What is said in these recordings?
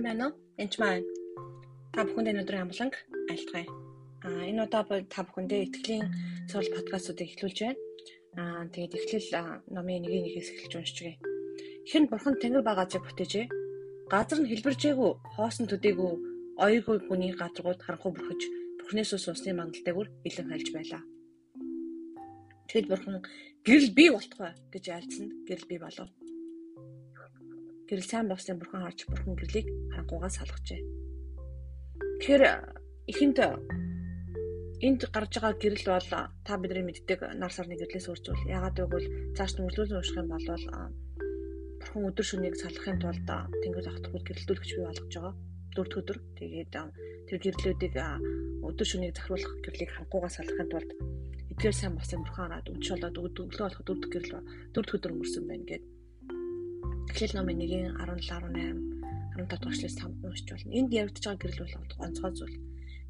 сайн байна уу? Энд маань та бүхэнд өнөөдрийн амгланг айлтгая. Аа энэ удаа та бүхэндээ итгэлийн цогц подкастуудыг эхлүүлж байна. Аа тэгээд эхлэл номын нэг нэгээс эхэлж уншчихъя. Ихэнд бурхан тэнгэр багаажийг бүтээжээ. Газар нь хэлбэржээгүй, хоосон төдийгүй, оёргүй хүний газаргууд харанхуй бүрхэж, Бурхнээс ус усны мангалтайгүр илэн хайлж байлаа. Тэгэд бурхан гэрэл бий болтугай гэж айлцсан. Гэрэл бий болов Гэрэл сайн босны бурхан харж бурхан гэрлийг харангуйгаа салгажээ. Тэгэхээр эхэнд энд гарч байгаа гэрэл бол та бидний мэддэг нар сарны гэрлээс өөрчүүл. Ягаад гэвэл цааш нь үргэлжлүүлэн унших юм бол бурхан өдөр шөнийг салахын тулд тэнгэр захтгууд гэрэлтүүлэгч бий болгож байгаа. Дөрөв өдөр. Тэгээд тэр гэрлүүдийг өдөр шөнийг захируулах гэрлийг хангуугаа салахын тулд эдгээр сайн босны бурхан хараад болоод өглөө болох дөрөв гэрэл дөрөв өдөр өнгөрсөн байна гэдэг Эхлэл номын 1-ийн 17 18 15 дахь эшлээс та уншиж болно. Энд яригдж байгаа гэрэл бол онцгой зүйл.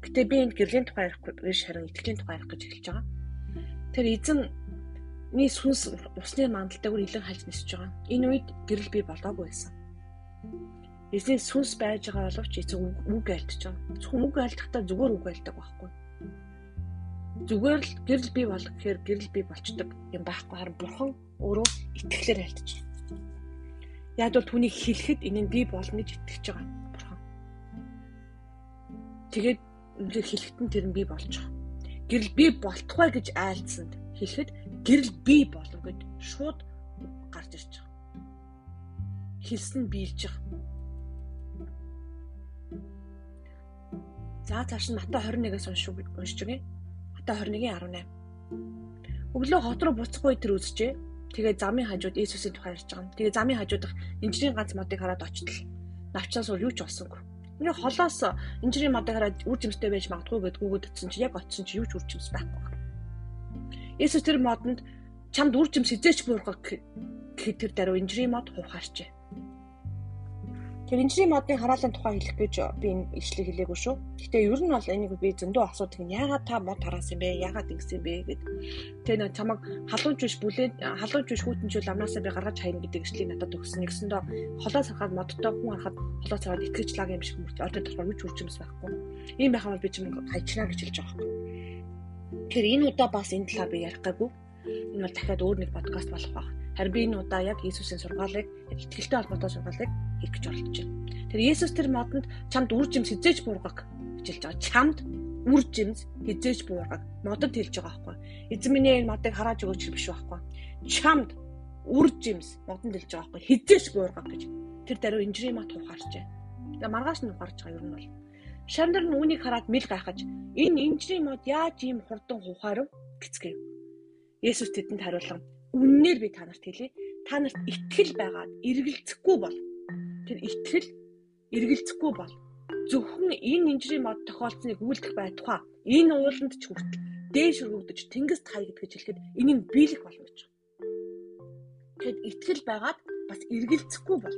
Гэтэ би энд гэрлийн тухай ярихгүй биш харин итгэлийн тухай ярих гэж эхэлж байгаа. Тэр эзэнний сүнс усны мандалтайгаар илэн хальж нисэж байгаа. Энэ үед гэрэл би болоогүй байсан. Эзний сүнс байж байгаа боловч эзэн үг айлтж байгаа. Зөвхөн үг айлтахдаа зүгээр үг айлтдаг байхгүй. Зүгээр л гэрэл би бол гэхээр гэрэл би болчдөг юм байхгүй харин бурхан өөрөө итгэлээр айлтж байгаа. Яг бол түүнийг хэлэхэд энэ нь би болно гэж итгэж байгаа бурхан. Тэгээд үнээр хэлэхэд нь тэр нь би болж байгаа. Гэрэл би болтугай гэж айлцсанд хэлэхэд гэрэл би болов гэж шууд гарч ирж байгаа. Хэлсэн биелж байгаа. За цааш нь Матай 21-ээс уншиж өгье. Матай 21-ийн 18. Өглөө хот руу буцахгүй тэр үзжээ Тэгээ замын хажууд Иесусийн тухай ярьж байгаа. Тэгээ замын хажуудах инжирийн ганц модыг хараад очтол. Навчаас өөр юу ч олсонгүй. Миний холоос инжирийн модыг хараад үр жимстэй байж магадгүй гэд гүгөд утсан чи яг очсон чи юу ч үр жимс байхгүй. Иесус тэр модонд чамд үр жимс хизээч буургах гэхэд тэр даруй инжирийн мод хувхаарчээ. Тэр инжирийн модны хараалын тухай хэлэх гэж би энэ ишлэг хэлээгүй шүү. Гэтэ ер нь бол энийг би зөндөө асуудаг нь яагаад та мод хараас юм бэ? Яагаад ингэсэн бэ гэд. Тэгээ нэг чамаг халуунч биш бүлээд халуунч биш хүүтэнчүүл амнаасаа би гаргаж хайна гэдэг ишлийг надад өгсөн. Нэгсэндээ холоос харахад модтой хүн харахад холоос хараад итгэж лаг юм шиг мөрч ордод болохоор үуч үржимс байхгүй. Ийм байхад би чимэг хайчнаа гэж хэлж байгаа юм. Тэгэхээр энэ удаа бас энэ талаар би ярих гайгүй. Энэ бол дахиад өөр нэг подкаст болох байх. Харин би энэ удаа яг Иесусийн сургаалыг итгэлтэй холбоотой сургаалыг хийх гэж оролдож байна. Тэр Есүс тэр модонд чамд үр жимс хизээж буургаг хэлж байгаа. Чамд үр жимс хизээж буургаг модод хэлж байгаа байхгүй. Эзэн минь энэ модыг харааж өгөөч биш байхгүй. Чамд үр жимс модонд хэлж байгаа байхгүй. Хизээж буургаг гэж тэр даруй инжирийн мод ухаарчээ. Тэгээ маргааш нь ухаарч байгаа юм бол Шандар нь үүнийг хараад мэл гайхаж энэ инжирийн мод яаж ийм хурдан ухаарв гэцгээв. Есүс тэдэнд хариулсан үннээр би танарт хэлье. Та нарт итгэл байгаад эргэлзэхгүй бол тэр итгэл эргэлзэхгүй бол зөвхөн энэ инжирийн мод тохиолдсныг үйлдэх байтугай энэ ууланд ч хүртэл дээш өргөгдөж тэнгист хай гэдгийг хэлэхэд энийг биелэх болно гэж. Тэгэд итгэл байгаад бас эргэлзэхгүй бол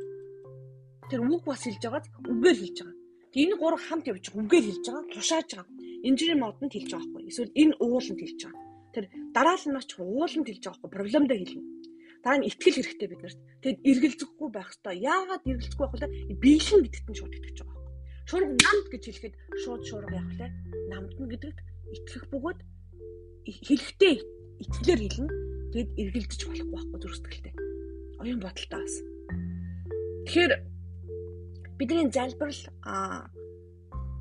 тэр үг бас хэлж байгааз үгээр хэлж байгаа. Тэг энэ гурав хамт явж байгаа үгээр хэлж байгаа, тушааж байгаа. Инжирийн модонд хэлж байгаа байхгүй. Эсвэл энэ ууланд хэлж байгаа. Тэр дараалал нь ч ууланд хэлж байгаа байхгүй. Проблемдээ хэлнэ. Дараа нь итгэл хэрэгтэй биднэрт. Тэгэд эргэлзэхгүй байх хэрэгтэй. Яагаад эргэлзэхгүй байх вэ? Биелэн гэдэгт нь шууд итгэж байгаа байхгүй. Шуурга намд гэж хэлэхэд шууд шуурга яах вэ? Намд нь гэдэгт итгэх бөгөөд хэлэхдээ итгэлээр хэлнэ. Тэгэд эргэлдэж болохгүй байхгүй зүрхсэтгэлтэй. Оюун бодолтой бас. Тэгэхээр бидний залбирал а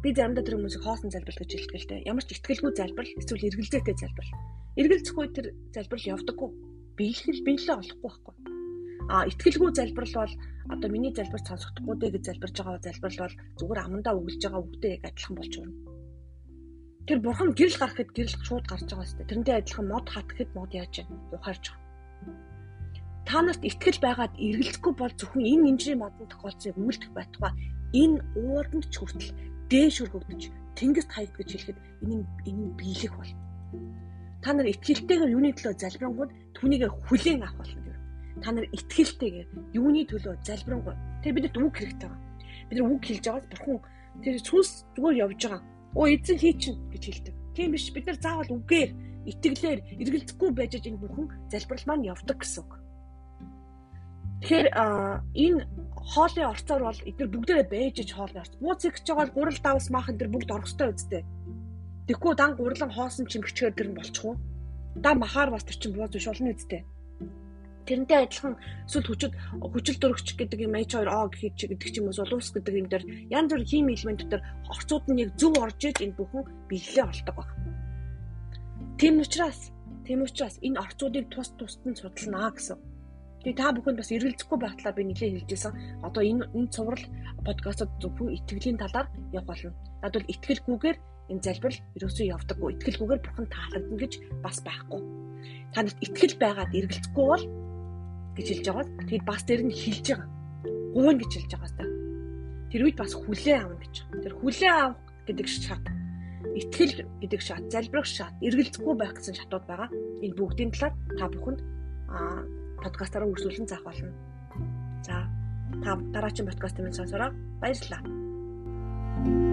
би заримдаа тэр хүмүүсийг хоосон залбирал гэж хэлдэг л дээ. Ямар ч ихтгэлгүй залбирал эсвэл эргэлзээтэй залбирал. Эргэлзэхгүй тэр залбирал явдаггүй биелхэл биелээ олохгүй байхгүй. А итгэлгүй залбирал бол одоо миний залбир сонсохдохгүй дээ гэж залбирж байгаа залбирал бол зүгээр амандаа үгэлж байгаа үгтэй яг адилхан болж байна. Тэр бурхан гэрэл гарахад гэрэл шууд гарч байгаа сте. Тэрнтэй адилхан мод хат гэхэд мод яаж вэ? Ухаарч байгаа. Та нарт итгэл байгаад эргэлзэхгүй бол зөвхөн энэ инжирийн модон тохиолцыг үйлдэх байтугай энэ уурданд ч хүртэл дээш өргөгдөж тэнгист хаягд гэж хэлэхэд энэ энэ биелэх бол та нар итгэлтэйгээр юуны төлөө залбирангууд түүнийг хүлээн авах болно гэв. Та нар итгэлтэйгээр юуны төлөө залбирангууд тэр бидэд үг хэрэгтэй байгаа. Бид нар үг хэлж байгаас бурхан тэр сүнс зүгээр явж байгаа. Оо эзэн хий чинь гэж хэлдэг. Тийм биш бид нар заавал үгээр итгэлээр эргэлзэхгүй байж энэ бүхэн залбирал маань явдаг гэсэн үг. Тэгэхээр энэ хоолын орцоор бол эдгээр бүгдээрээ иж хоолны орц. Мууцик гэж байгаа бол гурал давс махан тэр бүгд орох ёстой үсттэй. Тэгэхгүй дан гурлан хоосон чимгчгээр тэр нь болчих уу? Да махаар бас тэр чинь бууз биш болно үсттэй. Тэрнтэй адилхан эсвэл хүчит хүчил дөрөгч гэдэг юм H2O гэхэд чи гэдэг ч юм уу улуус гэдэг юм дээр янз бүр хими элемент дээр орцууд нь яг зөв орж иж энэ бүхэн биелэлээ олдог баг. Тийм учраас тийм учраас энэ орцуудыг тус тусад нь судалнаа гэсэн. Тэгээ та бүхэнд бас эргэлзэхгүй байтлаа би нэлээд хэлжсэн. Одоо энэ энэ цуврал подкастууд зөвхөн итгэлийн талаар явах болно. Надад бол итгэлгүйгээр энэ залбирал ерөөсөө явдаггүй. Итгэлгүйгээр бурхан таалагдана гэж бас байхгүй. Танад итгэл байгаад эргэлзэхгүй бол гэж хэлж байгаа. Тэгэд бас тэр нь хэлж байгаа. Гуйна гэж хэлж байгаа та. Тэр үед бас хүлээ аавна гэж. Тэр хүлээ аав гэдэг шат. Итгэл гэдэг шат, залбирах шат, эргэлзэхгүй байх гэсэн шатууд байгаа. Энэ бүгдийн талаар та бүхэнд аа подкастаараа үргэлжлүүлэн заах болно. За та дараагийн подкаст юм сонсороо баярлалаа. thank you